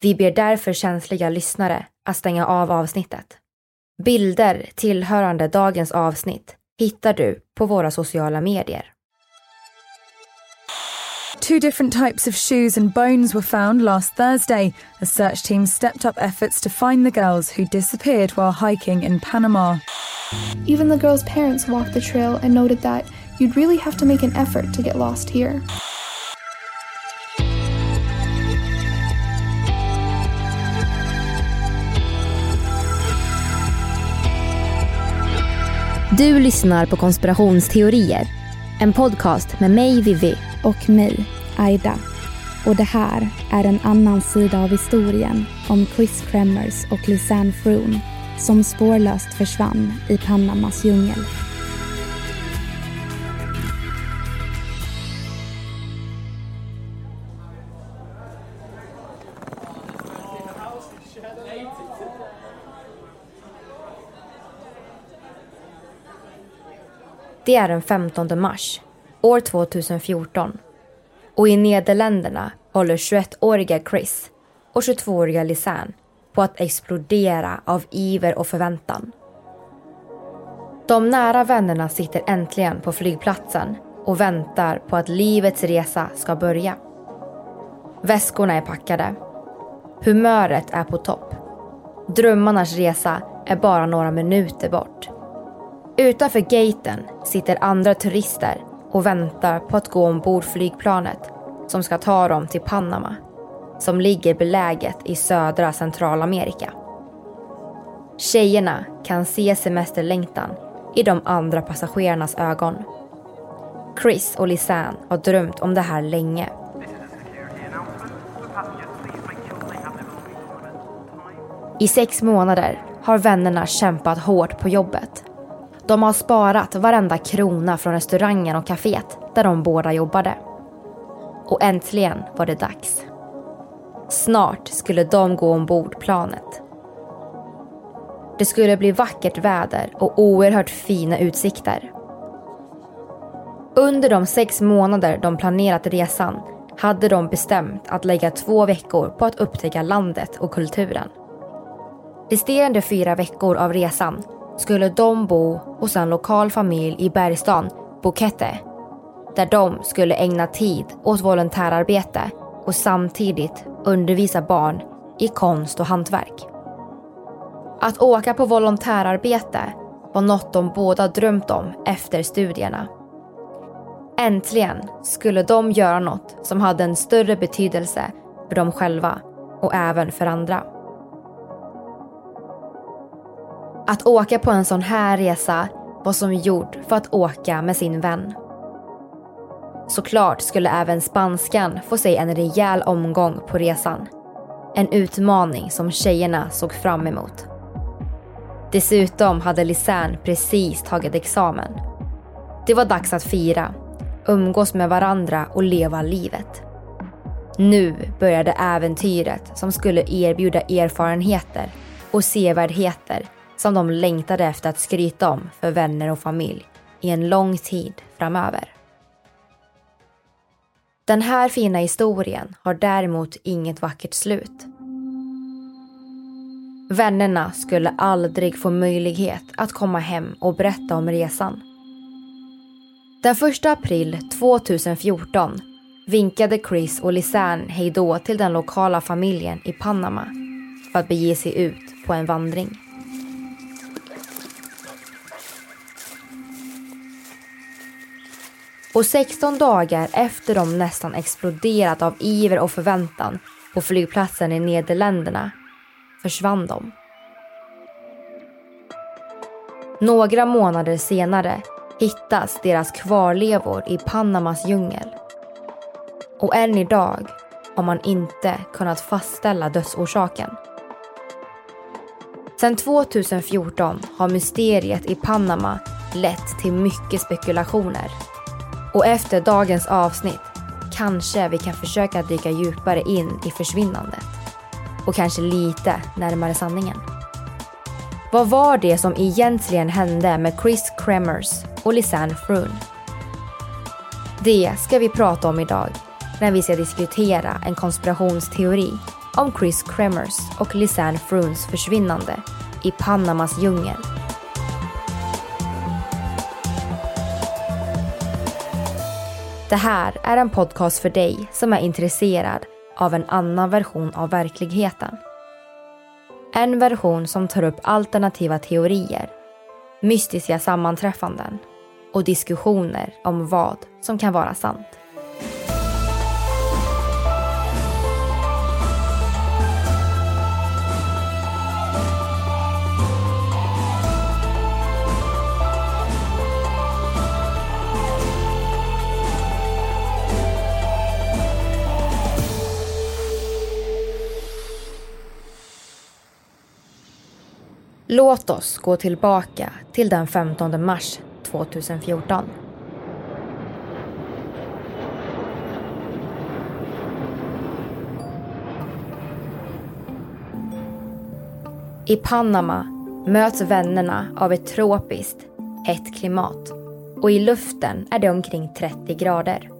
Vi ber därför känsliga lyssnare att stänga av avsnittet. Bilder tillhörande dagens avsnitt hittar du på våra sociala medier. Two different types of shoes and bones were found last Thursday as search teams stepped up efforts to find the girls who disappeared while hiking in Panama. Even the girls' parents walked the trail and noted that you'd really have to make an effort to get lost here. Du lyssnar på konspirationsteorier. En podcast med mig Vivi. och mig, Aida. Och det här är en annan sida av historien om Chris Kremers och Lisanne Froome som spårlöst försvann i Panamas djungel. Det är den 15 mars, år 2014. Och i Nederländerna håller 21-åriga Chris och 22-åriga Lisanne på att explodera av iver och förväntan. De nära vännerna sitter äntligen på flygplatsen och väntar på att livets resa ska börja. Väskorna är packade. Humöret är på topp. Drömmarnas resa är bara några minuter bort. Utanför gaten sitter andra turister och väntar på att gå ombord flygplanet som ska ta dem till Panama som ligger beläget i södra Centralamerika. Tjejerna kan se semesterlängtan i de andra passagerarnas ögon. Chris och Lisanne har drömt om det här länge. I sex månader har vännerna kämpat hårt på jobbet. De har sparat varenda krona från restaurangen och kaféet där de båda jobbade. Och äntligen var det dags. Snart skulle de gå ombord planet. Det skulle bli vackert väder och oerhört fina utsikter. Under de sex månader de planerat resan hade de bestämt att lägga två veckor på att upptäcka landet och kulturen. Resterande fyra veckor av resan skulle de bo hos en lokal familj i bergsstaden Bukete där de skulle ägna tid åt volontärarbete och samtidigt undervisa barn i konst och hantverk. Att åka på volontärarbete var något de båda drömt om efter studierna. Äntligen skulle de göra något som hade en större betydelse för dem själva och även för andra. Att åka på en sån här resa var som gjord för att åka med sin vän. Såklart skulle även spanskan få sig en rejäl omgång på resan. En utmaning som tjejerna såg fram emot. Dessutom hade Lisanne precis tagit examen. Det var dags att fira, umgås med varandra och leva livet. Nu började äventyret som skulle erbjuda erfarenheter och sevärdheter som de längtade efter att skryta om för vänner och familj i en lång tid framöver. Den här fina historien har däremot inget vackert slut. Vännerna skulle aldrig få möjlighet att komma hem och berätta om resan. Den 1 april 2014 vinkade Chris och Lisanne hejdå till den lokala familjen i Panama för att bege sig ut på en vandring. Och 16 dagar efter de nästan exploderat av iver och förväntan på flygplatsen i Nederländerna försvann de. Några månader senare hittas deras kvarlevor i Panamas djungel. Och än idag har man inte kunnat fastställa dödsorsaken. Sedan 2014 har mysteriet i Panama lett till mycket spekulationer. Och efter dagens avsnitt kanske vi kan försöka dyka djupare in i försvinnandet. Och kanske lite närmare sanningen. Vad var det som egentligen hände med Chris Kremers och Lisanne Froon? Det ska vi prata om idag när vi ska diskutera en konspirationsteori om Chris Kremers och Lisanne Froons försvinnande i Panamas djungel. Det här är en podcast för dig som är intresserad av en annan version av verkligheten. En version som tar upp alternativa teorier, mystiska sammanträffanden och diskussioner om vad som kan vara sant. Låt oss gå tillbaka till den 15 mars 2014. I Panama möts vännerna av ett tropiskt, hett klimat och i luften är det omkring 30 grader.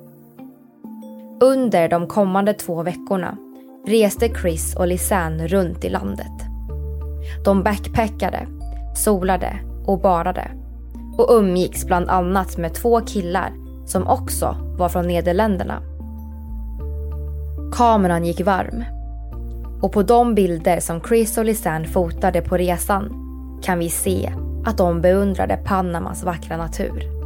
Under de kommande två veckorna reste Chris och Lisanne runt i landet. De backpackade, solade och badade och umgicks bland annat med två killar som också var från Nederländerna. Kameran gick varm och på de bilder som Chris och Lisanne fotade på resan kan vi se att de beundrade Panamas vackra natur.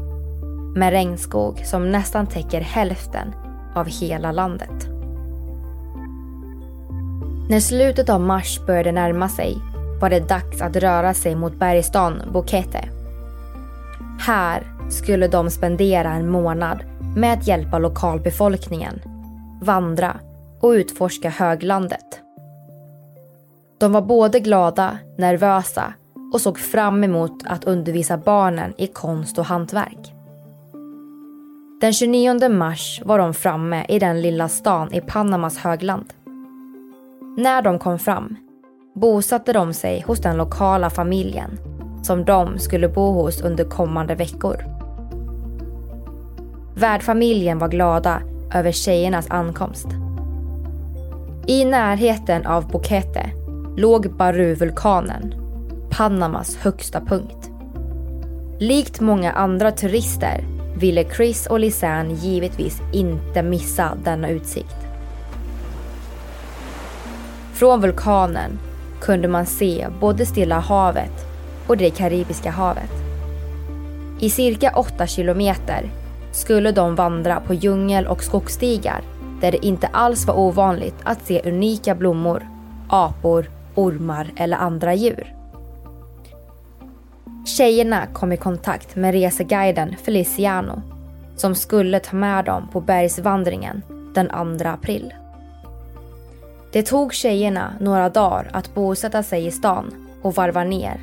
Med regnskog som nästan täcker hälften av hela landet. När slutet av mars började närma sig var det dags att röra sig mot bergsstaden Bukete. Här skulle de spendera en månad med att hjälpa lokalbefolkningen, vandra och utforska höglandet. De var både glada, nervösa och såg fram emot att undervisa barnen i konst och hantverk. Den 29 mars var de framme i den lilla stan i Panamas högland. När de kom fram bosatte de sig hos den lokala familjen som de skulle bo hos under kommande veckor. Värdfamiljen var glada över tjejernas ankomst. I närheten av Bukete låg Baru-vulkanen, Panamas högsta punkt. Likt många andra turister ville Chris och Lisanne givetvis inte missa denna utsikt. Från vulkanen kunde man se både Stilla havet och det Karibiska havet. I cirka 8 kilometer skulle de vandra på djungel och skogsstigar där det inte alls var ovanligt att se unika blommor, apor, ormar eller andra djur. Tjejerna kom i kontakt med reseguiden Feliciano som skulle ta med dem på bergsvandringen den 2 april. Det tog tjejerna några dagar att bosätta sig i stan och varva ner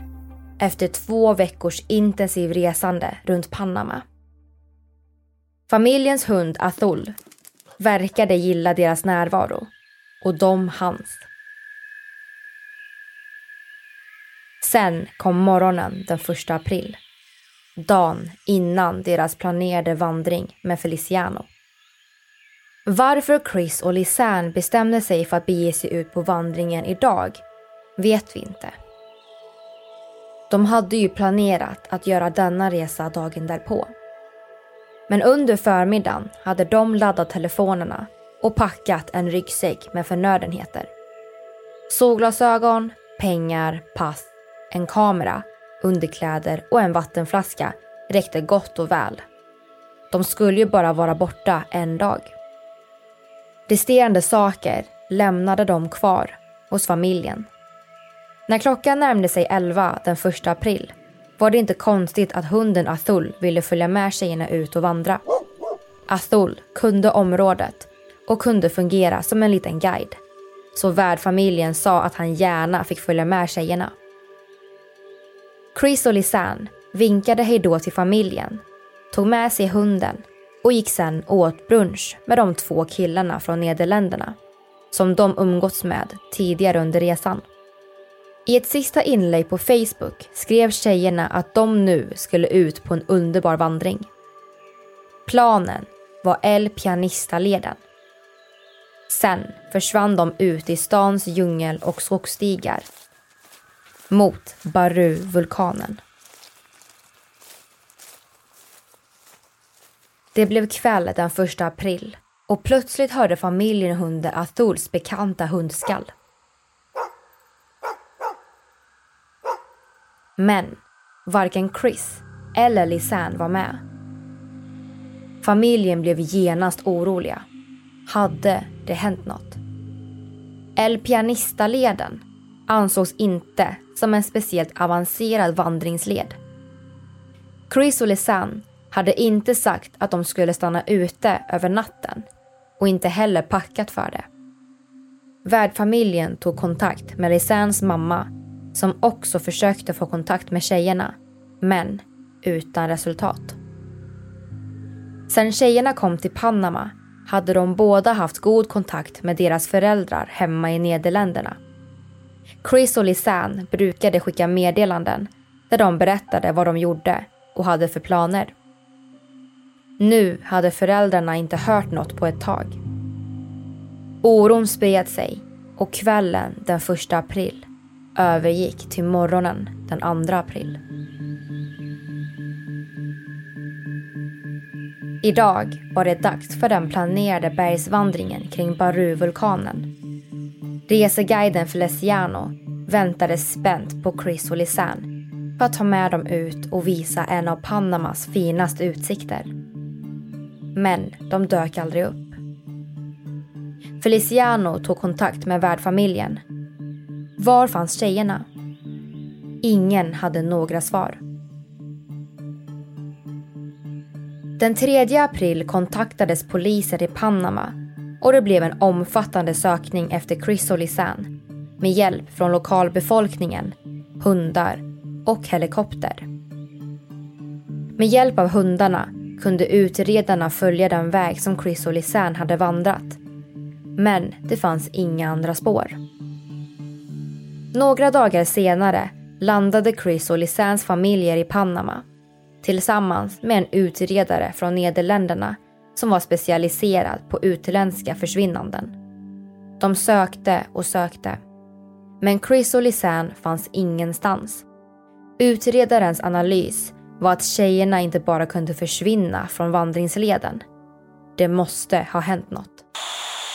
efter två veckors intensiv resande runt Panama. Familjens hund Athol verkade gilla deras närvaro och de hans. Sen kom morgonen den 1 april. Dagen innan deras planerade vandring med Feliciano. Varför Chris och Lisanne bestämde sig för att bege sig ut på vandringen idag vet vi inte. De hade ju planerat att göra denna resa dagen därpå. Men under förmiddagen hade de laddat telefonerna och packat en ryggsäck med förnödenheter. Solglasögon, pengar, pass, en kamera, underkläder och en vattenflaska räckte gott och väl. De skulle ju bara vara borta en dag. Resterande saker lämnade de kvar hos familjen. När klockan närmade sig 11 den 1 april var det inte konstigt att hunden Athul ville följa med tjejerna ut och vandra. Athul kunde området och kunde fungera som en liten guide. Så värdfamiljen sa att han gärna fick följa med tjejerna. Chris och Lisanne vinkade hejdå till familjen, tog med sig hunden och gick sen och åt brunch med de två killarna från Nederländerna som de umgåtts med tidigare under resan. I ett sista inlägg på Facebook skrev tjejerna att de nu skulle ut på en underbar vandring. Planen var El Pianista-leden. Sen försvann de ut i stans djungel och skogsstigar mot Baru-vulkanen. Det blev kväll den 1 april och plötsligt hörde familjen hunden Athuls bekanta hundskall. Men varken Chris eller Lisanne var med. Familjen blev genast oroliga. Hade det hänt något? El Pianista-leden ansågs inte som en speciellt avancerad vandringsled. Chris och Lisanne hade inte sagt att de skulle stanna ute över natten och inte heller packat för det. Värdfamiljen tog kontakt med Lisannes mamma som också försökte få kontakt med tjejerna, men utan resultat. Sen tjejerna kom till Panama hade de båda haft god kontakt med deras föräldrar hemma i Nederländerna. Chris och Lisanne brukade skicka meddelanden där de berättade vad de gjorde och hade för planer. Nu hade föräldrarna inte hört något på ett tag. Oron spred sig och kvällen den 1 april övergick till morgonen den 2 april. Idag var det dags för den planerade bergsvandringen kring Baru-vulkanen. Reseguiden Feliciano väntade spänt på Chris och Lisanne för att ta med dem ut och visa en av Panamas finaste utsikter. Men de dök aldrig upp. Feliciano tog kontakt med värdfamiljen var fanns tjejerna? Ingen hade några svar. Den 3 april kontaktades poliser i Panama och det blev en omfattande sökning efter Chris och Lisanne med hjälp från lokalbefolkningen, hundar och helikopter. Med hjälp av hundarna kunde utredarna följa den väg som Chris och Lisanne hade vandrat. Men det fanns inga andra spår. Några dagar senare landade Chris och Lisannes familjer i Panama tillsammans med en utredare från Nederländerna som var specialiserad på utländska försvinnanden. De sökte och sökte. Men Chris och Lisanne fanns ingenstans. Utredarens analys var att tjejerna inte bara kunde försvinna från vandringsleden. Det måste ha hänt något.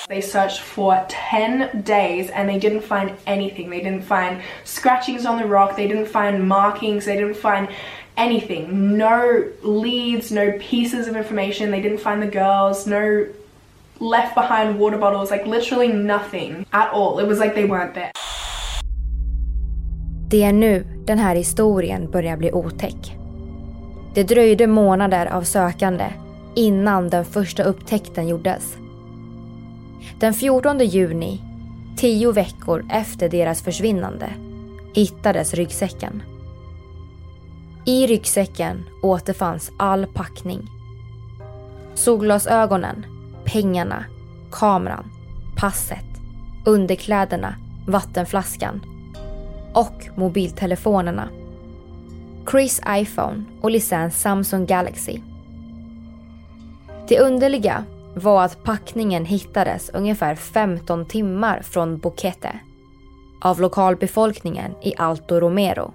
They searched for 10 days and they didn't find anything. They didn't find scratchings on the rock, they didn't find markings, they didn't find anything. No leads, no pieces of information. They didn't find the girls, no left behind water bottles, like literally nothing at all. It was like they weren't there. Det är nu den här historien börjar bli otäck. Det dröjde månader av sökande innan den första upptäckten gjordes. Den 14 juni, tio veckor efter deras försvinnande, hittades ryggsäcken. I ryggsäcken återfanns all packning. Solglasögonen, pengarna, kameran, passet, underkläderna, vattenflaskan och mobiltelefonerna. Chris iPhone och Lisans Samsung Galaxy. Det underliga var att packningen hittades ungefär 15 timmar från Boquete av lokalbefolkningen i Alto Romero.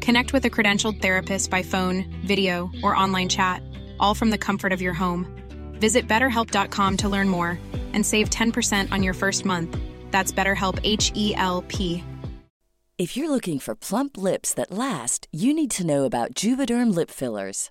Connect with a credentialed therapist by phone, video, or online chat, all from the comfort of your home. Visit betterhelp.com to learn more and save 10% on your first month. That's BetterHelp H E L P. If you're looking for plump lips that last, you need to know about Juvederm lip fillers.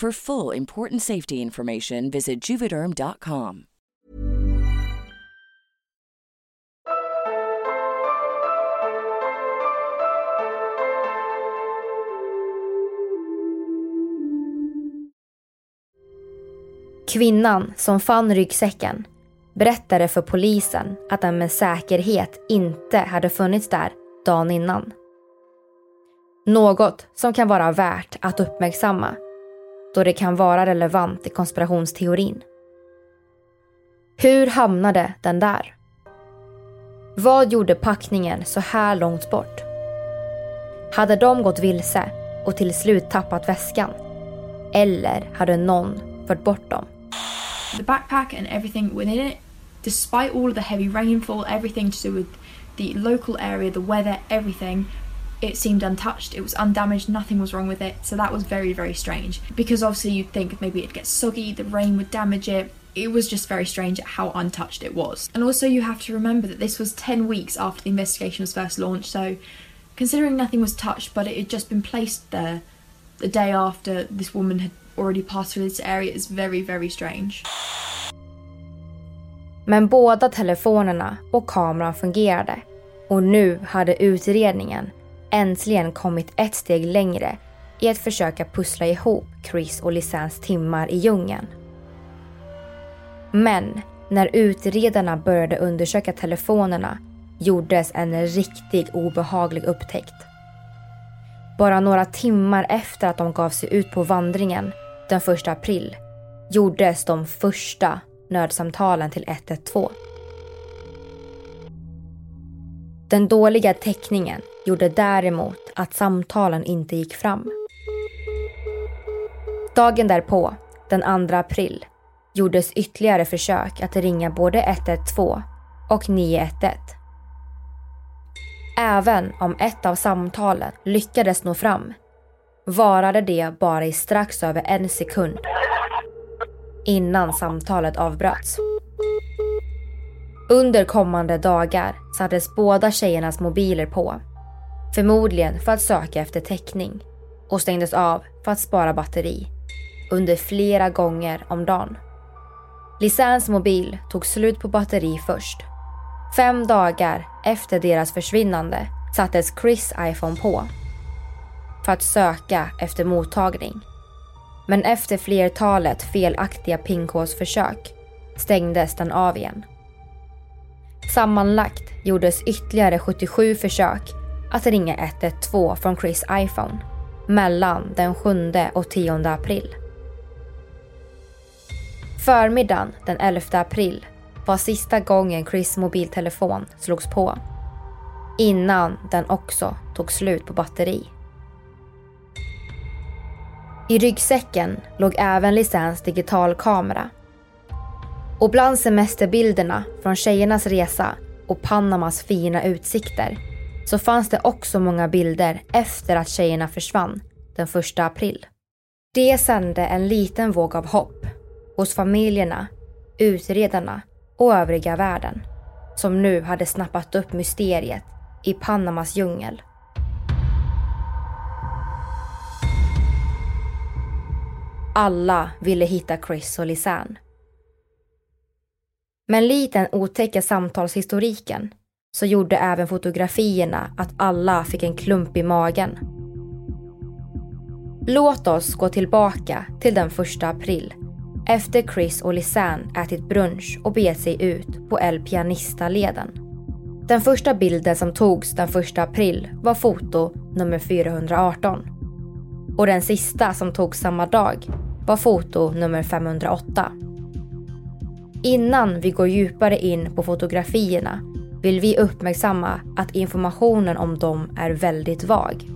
For full important safety information, visit juvederm.com. Kvinnan som fann ryggsäcken berättade för polisen att den med säkerhet inte hade funnits där dagen innan. Något som kan vara värt att uppmärksamma då det kan vara relevant i konspirationsteorin. Hur hamnade den där? Vad gjorde packningen så här långt bort? Hade de gått vilse och till slut tappat väskan? Eller hade någon fört bort dem? The backpack and everything within it, despite all the heavy rainfall, everything to do with the local area, the weather, everything, it seemed untouched. It was undamaged. Nothing was wrong with it. So that was very, very strange. Because obviously you'd think maybe it'd get soggy, the rain would damage it. It was just very strange how untouched it was. And also you have to remember that this was 10 weeks after the investigation was first launched. So considering nothing was touched, but it had just been placed there the day after this woman had already passed through this area is very, very strange. Men båda telefonerna och kameran fungerade och nu hade utredningen äntligen kommit ett steg längre i att försöka pussla ihop Chris och Lisans timmar i djungeln. Men när utredarna började undersöka telefonerna gjordes en riktigt obehaglig upptäckt. Bara några timmar efter att de gav sig ut på vandringen den 1 april gjordes de första nödsamtalen till 112. Den dåliga täckningen gjorde däremot att samtalen inte gick fram. Dagen därpå, den 2 april, gjordes ytterligare försök att ringa både 112 och 911. Även om ett av samtalen lyckades nå fram varade det bara i strax över en sekund innan samtalet avbröts. Under kommande dagar sattes båda tjejernas mobiler på. Förmodligen för att söka efter täckning och stängdes av för att spara batteri under flera gånger om dagen. Lisans mobil tog slut på batteri först. Fem dagar efter deras försvinnande sattes Chris iPhone på för att söka efter mottagning. Men efter flertalet felaktiga pinkodsförsök stängdes den av igen. Sammanlagt gjordes ytterligare 77 försök att ringa 112 från Chris iPhone mellan den 7 och 10 april. Förmiddagen den 11 april var sista gången Chris mobiltelefon slogs på. Innan den också tog slut på batteri. I ryggsäcken låg även Lisans digitalkamera. Och bland semesterbilderna från tjejernas resa och Panamas fina utsikter så fanns det också många bilder efter att tjejerna försvann den 1 april. Det sände en liten våg av hopp hos familjerna, utredarna och övriga världen som nu hade snappat upp mysteriet i Panamas djungel. Alla ville hitta Chris och Lisanne. Men likt den otäcka samtalshistoriken så gjorde även fotografierna att alla fick en klump i magen. Låt oss gå tillbaka till den 1 april efter Chris och Lisanne ätit brunch och begett sig ut på El Pianista-leden. Den första bilden som togs den 1 april var foto nummer 418. Och den sista som togs samma dag var foto nummer 508. Innan vi går djupare in på fotografierna vill vi uppmärksamma att informationen om dem är väldigt vag.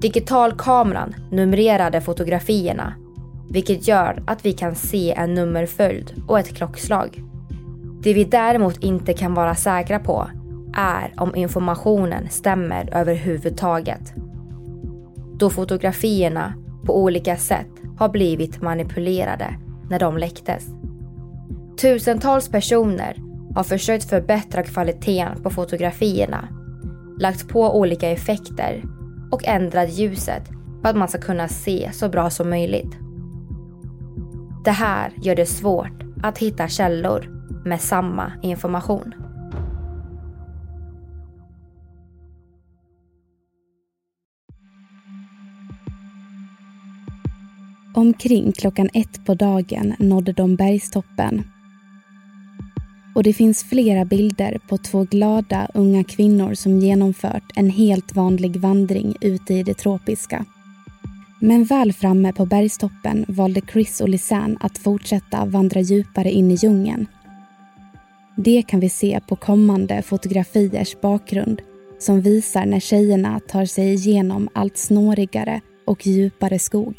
Digitalkameran numrerade fotografierna vilket gör att vi kan se en nummerföljd och ett klockslag. Det vi däremot inte kan vara säkra på är om informationen stämmer överhuvudtaget. Då fotografierna på olika sätt har blivit manipulerade när de läcktes. Tusentals personer har försökt förbättra kvaliteten på fotografierna, lagt på olika effekter och ändrat ljuset för att man ska kunna se så bra som möjligt. Det här gör det svårt att hitta källor med samma information. Omkring klockan ett på dagen nådde de bergstoppen. Och det finns flera bilder på två glada unga kvinnor som genomfört en helt vanlig vandring ute i det tropiska. Men väl framme på bergstoppen valde Chris och Lisanne att fortsätta vandra djupare in i djungeln. Det kan vi se på kommande fotografiers bakgrund som visar när tjejerna tar sig igenom allt snårigare och djupare skog.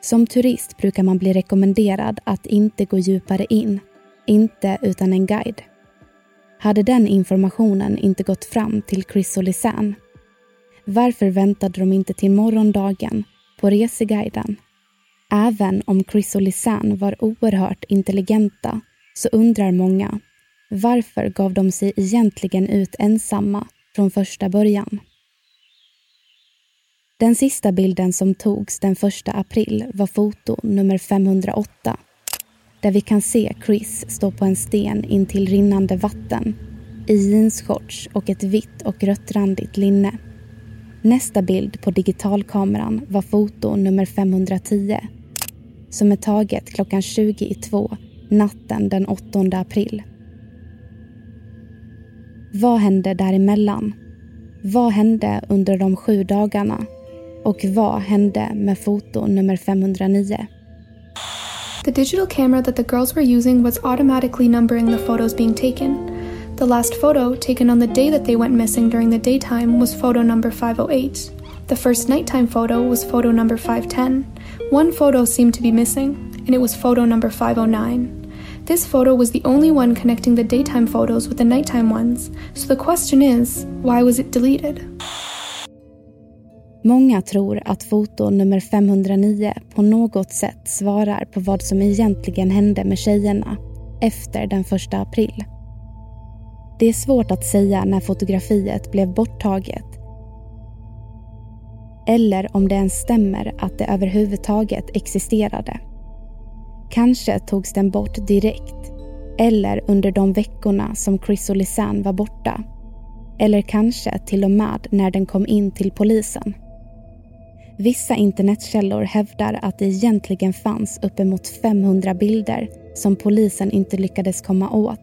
Som turist brukar man bli rekommenderad att inte gå djupare in, inte utan en guide. Hade den informationen inte gått fram till Chris och Lisanne varför väntade de inte till morgondagen på reseguiden? Även om Chris och Lisanne var oerhört intelligenta så undrar många varför gav de sig egentligen ut ensamma från första början? Den sista bilden som togs den 1 april var foto nummer 508 där vi kan se Chris stå på en sten intill rinnande vatten i jeansshorts och ett vitt och röttrandigt linne. Nästa bild på digitalkameran var foto nummer 510 som är taget klockan 20 i två natten den 8 april. Vad hände däremellan? Vad hände under de sju dagarna? Och vad hände med foto nummer 509? The digital camera that the girls were using was automatically numbering the photos being taken. The last photo, taken on the day that they went missing during the daytime, was photo number 508. The first nighttime photo was photo number 510. One photo seemed to be missing, and it was photo number 509. This photo was the only one connecting the daytime photos with the nighttime ones, so the question is why was it deleted? Många tror att foto nummer 509 på något sätt svarar på vad som egentligen hände med tjejerna efter den 1 april. Det är svårt att säga när fotografiet blev borttaget eller om det ens stämmer att det överhuvudtaget existerade. Kanske togs den bort direkt eller under de veckorna som Chris och Lisanne var borta. Eller kanske till och med när den kom in till polisen. Vissa internetkällor hävdar att det egentligen fanns uppemot 500 bilder som polisen inte lyckades komma åt.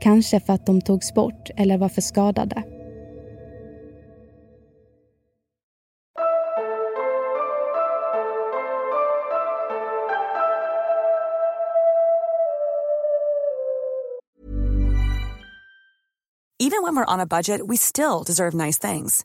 Kanske för att de togs bort eller var för skadade. Even when we're on a budget, we still deserve nice things.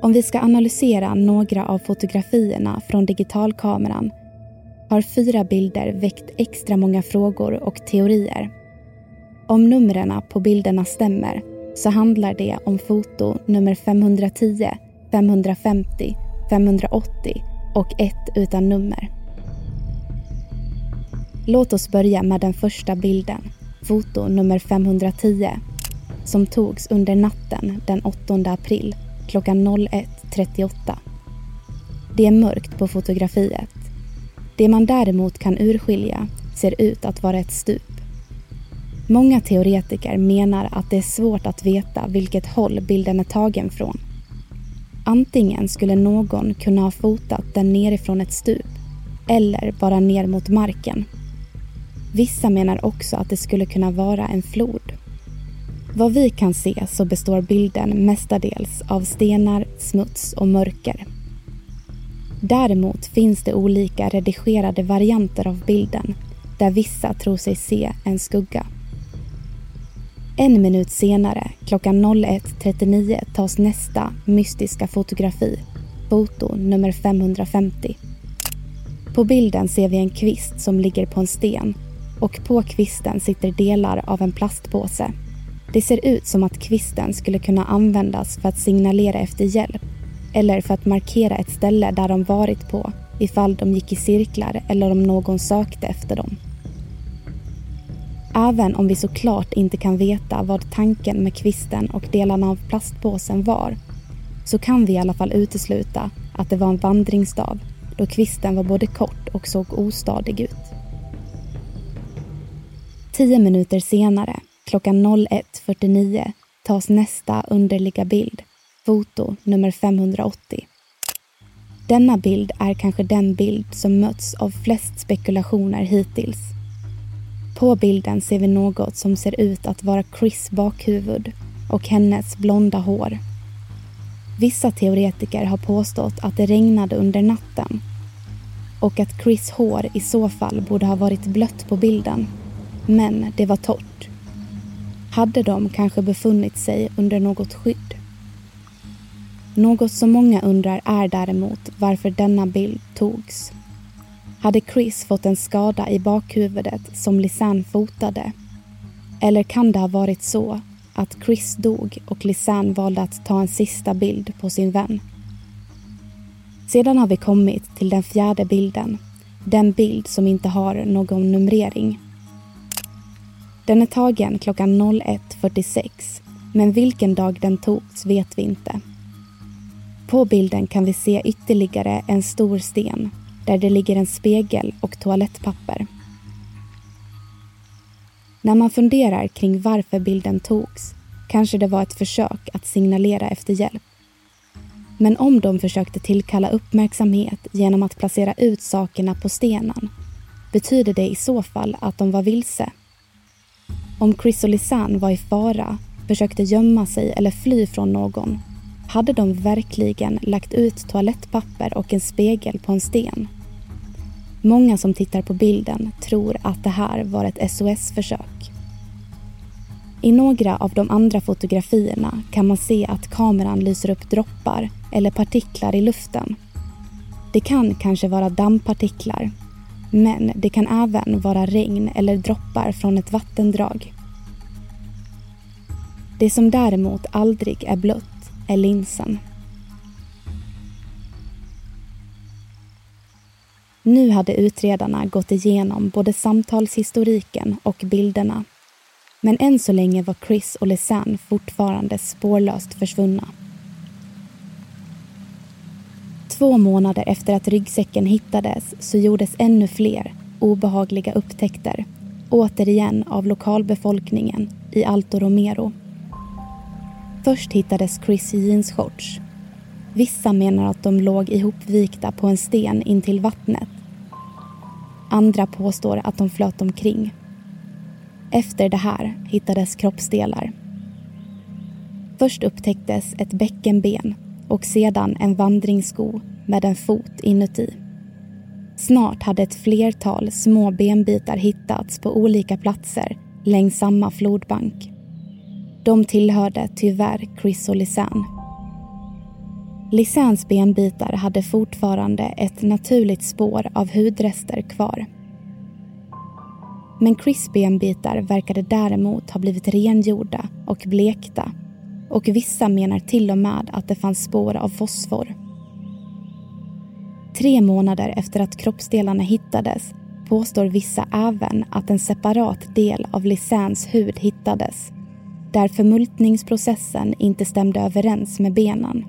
Om vi ska analysera några av fotografierna från digitalkameran har fyra bilder väckt extra många frågor och teorier. Om numren på bilderna stämmer så handlar det om foto nummer 510, 550, 580 och ett utan nummer. Låt oss börja med den första bilden, foto nummer 510, som togs under natten den 8 april klockan 01.38. Det är mörkt på fotografiet. Det man däremot kan urskilja ser ut att vara ett stup. Många teoretiker menar att det är svårt att veta vilket håll bilden är tagen från. Antingen skulle någon kunna ha fotat den nerifrån ett stup eller bara ner mot marken. Vissa menar också att det skulle kunna vara en flod. Vad vi kan se så består bilden mestadels av stenar, smuts och mörker. Däremot finns det olika redigerade varianter av bilden där vissa tror sig se en skugga. En minut senare, klockan 01.39, tas nästa mystiska fotografi, foto nummer 550. På bilden ser vi en kvist som ligger på en sten och på kvisten sitter delar av en plastpåse. Det ser ut som att kvisten skulle kunna användas för att signalera efter hjälp eller för att markera ett ställe där de varit på ifall de gick i cirklar eller om någon sökte efter dem. Även om vi såklart inte kan veta vad tanken med kvisten och delarna av plastpåsen var så kan vi i alla fall utesluta att det var en vandringsstav då kvisten var både kort och såg ostadig ut. Tio minuter senare, klockan 01.49, tas nästa underliga bild, foto nummer 580. Denna bild är kanske den bild som mötts av flest spekulationer hittills. På bilden ser vi något som ser ut att vara Chris bakhuvud och hennes blonda hår. Vissa teoretiker har påstått att det regnade under natten och att Chris hår i så fall borde ha varit blött på bilden. Men det var torrt. Hade de kanske befunnit sig under något skydd? Något som många undrar är däremot varför denna bild togs. Hade Chris fått en skada i bakhuvudet som Lisanne fotade? Eller kan det ha varit så att Chris dog och Lisanne valde att ta en sista bild på sin vän? Sedan har vi kommit till den fjärde bilden. Den bild som inte har någon numrering. Den är tagen klockan 01.46 men vilken dag den togs vet vi inte. På bilden kan vi se ytterligare en stor sten där det ligger en spegel och toalettpapper. När man funderar kring varför bilden togs kanske det var ett försök att signalera efter hjälp. Men om de försökte tillkalla uppmärksamhet genom att placera ut sakerna på stenen betyder det i så fall att de var vilse. Om Chris och Lisanne var i fara, försökte gömma sig eller fly från någon hade de verkligen lagt ut toalettpapper och en spegel på en sten. Många som tittar på bilden tror att det här var ett SOS-försök. I några av de andra fotografierna kan man se att kameran lyser upp droppar eller partiklar i luften. Det kan kanske vara dammpartiklar, men det kan även vara regn eller droppar från ett vattendrag. Det som däremot aldrig är blött är linsen. Nu hade utredarna gått igenom både samtalshistoriken och bilderna. Men än så länge var Chris och Lisanne fortfarande spårlöst försvunna. Två månader efter att ryggsäcken hittades så gjordes ännu fler obehagliga upptäckter. Återigen av lokalbefolkningen i Alto Romero. Först hittades Chris jeansshorts. Vissa menar att de låg ihopvikta på en sten intill vattnet. Andra påstår att de flöt omkring. Efter det här hittades kroppsdelar. Först upptäcktes ett bäckenben och sedan en vandringssko med en fot inuti. Snart hade ett flertal små benbitar hittats på olika platser längs samma flodbank. De tillhörde tyvärr Chris och Lisanne. Lisannes benbitar hade fortfarande ett naturligt spår av hudrester kvar. Men Chris benbitar verkade däremot ha blivit rengjorda och blekta och vissa menar till och med att det fanns spår av fosfor. Tre månader efter att kroppsdelarna hittades påstår vissa även att en separat del av Lisannes hud hittades där förmultningsprocessen inte stämde överens med benen.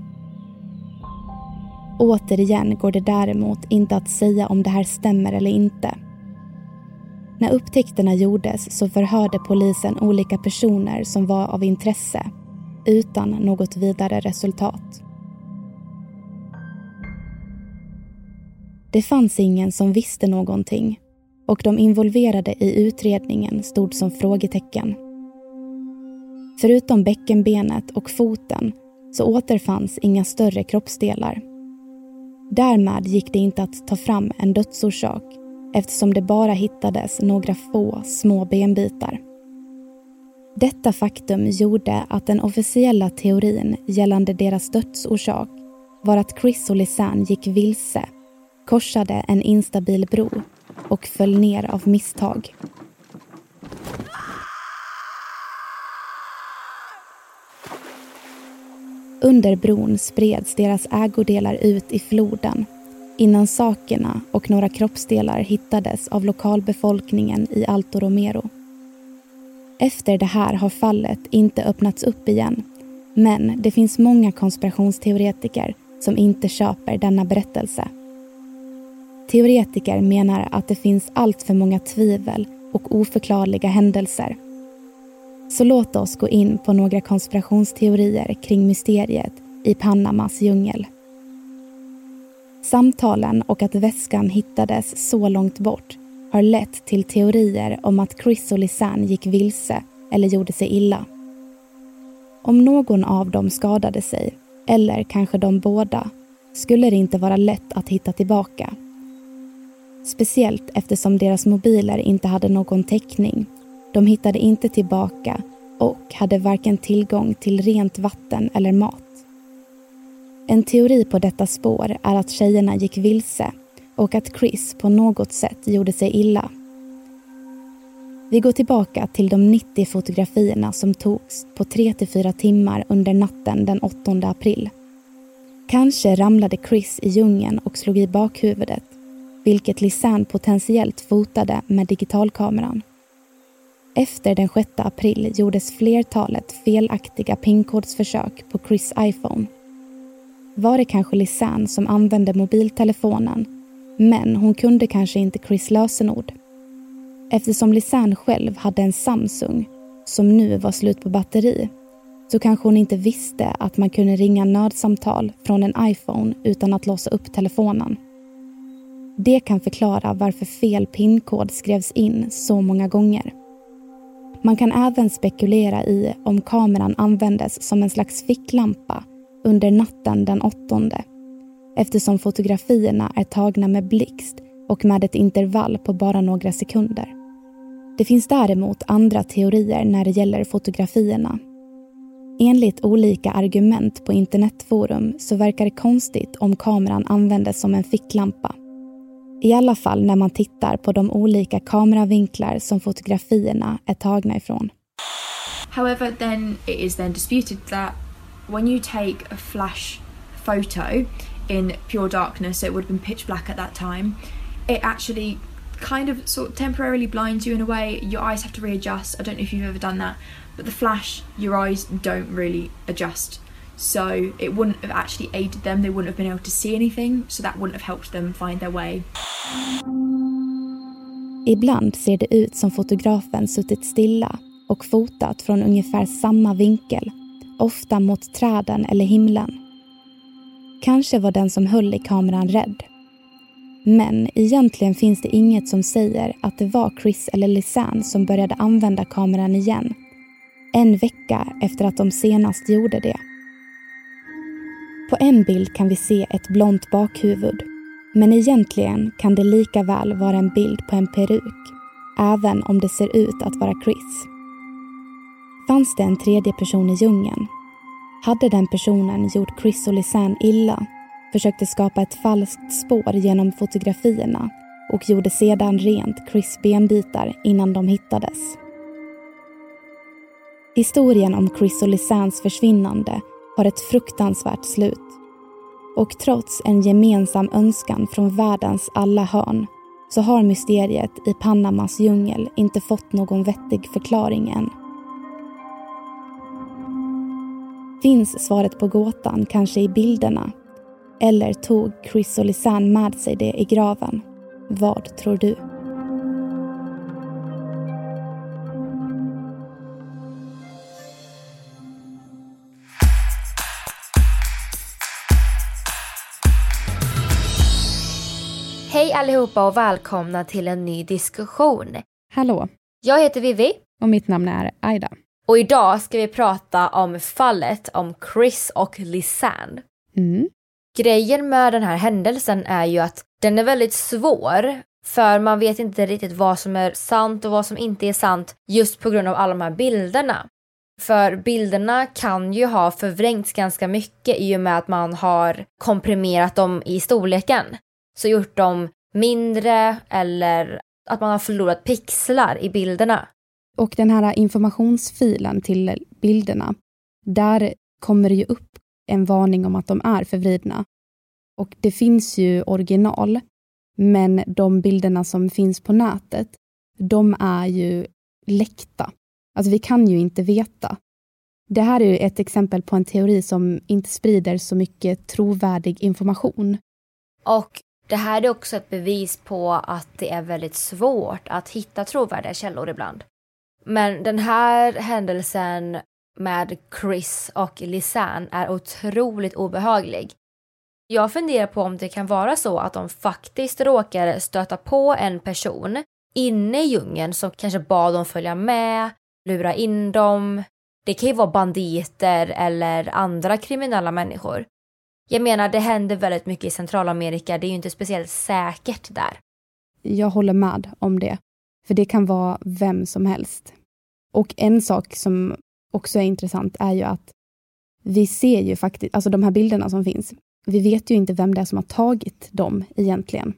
Återigen går det däremot inte att säga om det här stämmer eller inte. När upptäckterna gjordes så förhörde polisen olika personer som var av intresse utan något vidare resultat. Det fanns ingen som visste någonting och de involverade i utredningen stod som frågetecken. Förutom bäckenbenet och foten så återfanns inga större kroppsdelar. Därmed gick det inte att ta fram en dödsorsak eftersom det bara hittades några få små benbitar. Detta faktum gjorde att den officiella teorin gällande deras dödsorsak var att Chris och Lisanne gick vilse, korsade en instabil bro och föll ner av misstag. Under bron spreds deras ägodelar ut i floden innan sakerna och några kroppsdelar hittades av lokalbefolkningen i Alto Romero. Efter det här har fallet inte öppnats upp igen men det finns många konspirationsteoretiker som inte köper denna berättelse. Teoretiker menar att det finns allt för många tvivel och oförklarliga händelser. Så låt oss gå in på några konspirationsteorier kring mysteriet i Panamas djungel. Samtalen och att väskan hittades så långt bort har lett till teorier om att Chris och Lisanne gick vilse eller gjorde sig illa. Om någon av dem skadade sig eller kanske de båda, skulle det inte vara lätt att hitta tillbaka. Speciellt eftersom deras mobiler inte hade någon täckning. De hittade inte tillbaka och hade varken tillgång till rent vatten eller mat. En teori på detta spår är att tjejerna gick vilse och att Chris på något sätt gjorde sig illa. Vi går tillbaka till de 90 fotografierna som togs på 3-4 timmar under natten den 8 april. Kanske ramlade Chris i djungeln och slog i bakhuvudet, vilket Lisanne potentiellt fotade med digitalkameran. Efter den 6 april gjordes flertalet felaktiga pinkodsförsök på Chris iPhone. Var det kanske Lisanne som använde mobiltelefonen, men hon kunde kanske inte Chris lösenord. Eftersom Lisanne själv hade en Samsung som nu var slut på batteri så kanske hon inte visste att man kunde ringa nödsamtal från en iPhone utan att låsa upp telefonen. Det kan förklara varför fel pinkod skrevs in så många gånger. Man kan även spekulera i om kameran användes som en slags ficklampa under natten den åttonde eftersom fotografierna är tagna med blixt och med ett intervall på bara några sekunder. Det finns däremot andra teorier när det gäller fotografierna. Enligt olika argument på internetforum så verkar det konstigt om kameran användes som en ficklampa. I alla fall när man tittar på de olika kameravinklar som fotografierna är tagna ifrån. However, then it is then disputed that when you take a flash photo in pure darkness, so it would have been pitch black at that time, it actually kind of sort of temporarily blinds you in a way. Your eyes have to readjust. I don't know if you've ever done that, but the flash, your eyes don't really adjust. So it wouldn't have actually aided them. They wouldn't have been able to see anything, so that wouldn't have helped them find their way. Ibland ser det ut som fotografen suttit stilla och fotat från ungefär samma vinkel, ofta mot träden eller himlen. Kanske var den som höll i kameran rädd men egentligen finns det inget som säger att det var Chris eller Lisanne som började använda kameran igen. En vecka efter att de senast gjorde det. På en bild kan vi se ett blont bakhuvud. Men egentligen kan det lika väl vara en bild på en peruk. Även om det ser ut att vara Chris. Fanns det en tredje person i djungeln? Hade den personen gjort Chris och Lisanne illa försökte skapa ett falskt spår genom fotografierna och gjorde sedan rent Chris benbitar innan de hittades. Historien om Chris och Lisannes försvinnande har ett fruktansvärt slut. Och trots en gemensam önskan från världens alla hörn så har mysteriet i Panamas djungel inte fått någon vettig förklaring än. Finns svaret på gåtan kanske i bilderna eller tog Chris och Lisanne med sig det i graven? Vad tror du? Hej allihopa och välkomna till en ny diskussion. Hallå. Jag heter Vivi. Och mitt namn är Aida. Och idag ska vi prata om fallet om Chris och Lisanne. Mm. Grejen med den här händelsen är ju att den är väldigt svår för man vet inte riktigt vad som är sant och vad som inte är sant just på grund av alla de här bilderna. För bilderna kan ju ha förvrängts ganska mycket i och med att man har komprimerat dem i storleken. Så gjort dem mindre eller att man har förlorat pixlar i bilderna. Och den här informationsfilen till bilderna, där kommer det ju upp en varning om att de är förvridna. Och det finns ju original, men de bilderna som finns på nätet, de är ju läckta. Alltså vi kan ju inte veta. Det här är ett exempel på en teori som inte sprider så mycket trovärdig information. Och det här är också ett bevis på att det är väldigt svårt att hitta trovärdiga källor ibland. Men den här händelsen med Chris och Lisanne är otroligt obehaglig. Jag funderar på om det kan vara så att de faktiskt råkar stöta på en person inne i djungeln som kanske bad dem följa med, lura in dem. Det kan ju vara banditer eller andra kriminella människor. Jag menar, det händer väldigt mycket i Centralamerika. Det är ju inte speciellt säkert där. Jag håller med om det. För det kan vara vem som helst. Och en sak som också är intressant är ju att vi ser ju faktiskt, alltså de här bilderna som finns, vi vet ju inte vem det är som har tagit dem egentligen.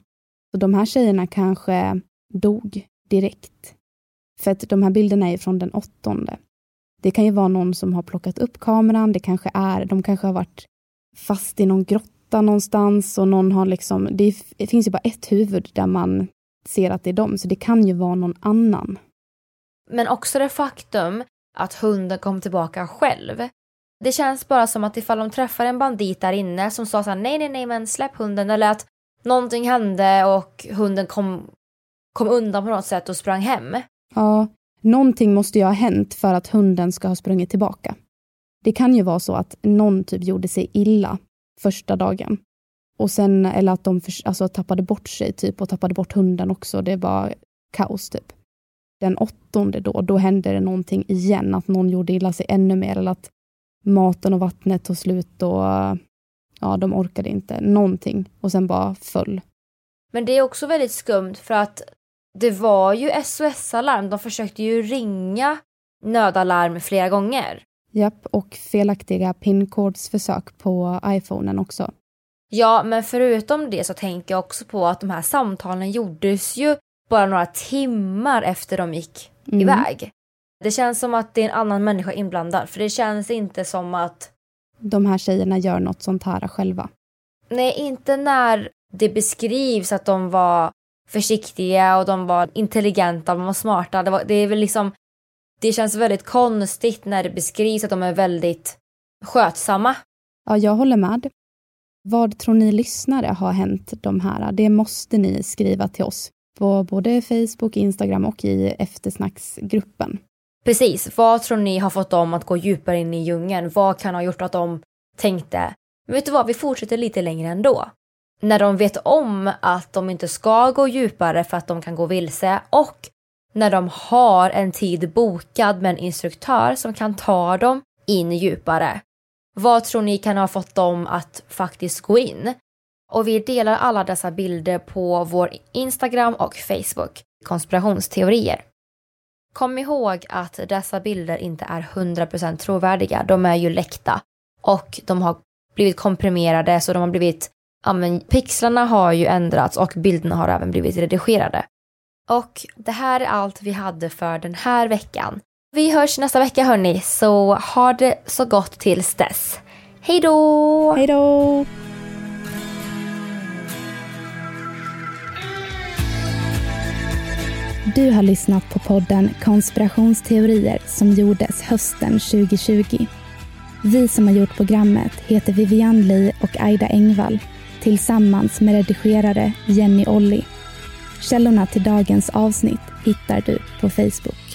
Så de här tjejerna kanske dog direkt. För att de här bilderna är från den åttonde. Det kan ju vara någon som har plockat upp kameran, det kanske är, de kanske har varit fast i någon grotta någonstans och någon har liksom, det finns ju bara ett huvud där man ser att det är dem, så det kan ju vara någon annan. Men också det faktum att hunden kom tillbaka själv. Det känns bara som att ifall de träffar en bandit där inne som sa så här, nej, nej, nej, men släpp hunden, eller att någonting hände och hunden kom, kom undan på något sätt och sprang hem. Ja, någonting måste ju ha hänt för att hunden ska ha sprungit tillbaka. Det kan ju vara så att någon typ gjorde sig illa första dagen. Och sen, eller att de för, alltså, tappade bort sig typ och tappade bort hunden också. Det var kaos typ. Den åttonde då, då hände det någonting igen, att någon gjorde illa sig ännu mer eller att maten och vattnet tog slut och ja, de orkade inte någonting och sen bara föll. Men det är också väldigt skumt för att det var ju SOS-alarm. De försökte ju ringa nödalarm flera gånger. Japp, och felaktiga pinkodsförsök på iPhonen också. Ja, men förutom det så tänker jag också på att de här samtalen gjordes ju bara några timmar efter de gick mm. iväg. Det känns som att det är en annan människa inblandad, för det känns inte som att... De här tjejerna gör något sånt här själva. Nej, inte när det beskrivs att de var försiktiga och de var intelligenta, de var smarta. Det, var, det är väl liksom... Det känns väldigt konstigt när det beskrivs att de är väldigt skötsamma. Ja, jag håller med. Vad tror ni lyssnare har hänt de här? Det måste ni skriva till oss på både Facebook, Instagram och i eftersnacksgruppen. Precis. Vad tror ni har fått dem att gå djupare in i djungeln? Vad kan ha gjort att de tänkte, men vet du vad, vi fortsätter lite längre ändå. När de vet om att de inte ska gå djupare för att de kan gå vilse och när de har en tid bokad med en instruktör som kan ta dem in djupare. Vad tror ni kan ha fått dem att faktiskt gå in? Och vi delar alla dessa bilder på vår Instagram och Facebook, konspirationsteorier. Kom ihåg att dessa bilder inte är 100% trovärdiga. De är ju läckta och de har blivit komprimerade så de har blivit, ja men pixlarna har ju ändrats och bilderna har även blivit redigerade. Och det här är allt vi hade för den här veckan. Vi hörs nästa vecka hörni, så ha det så gott tills dess. Hej då! Hej då! Du har lyssnat på podden Konspirationsteorier som gjordes hösten 2020. Vi som har gjort programmet heter Vivian Lee och Aida Engvall tillsammans med redigerare Jenny Olli. Källorna till dagens avsnitt hittar du på Facebook.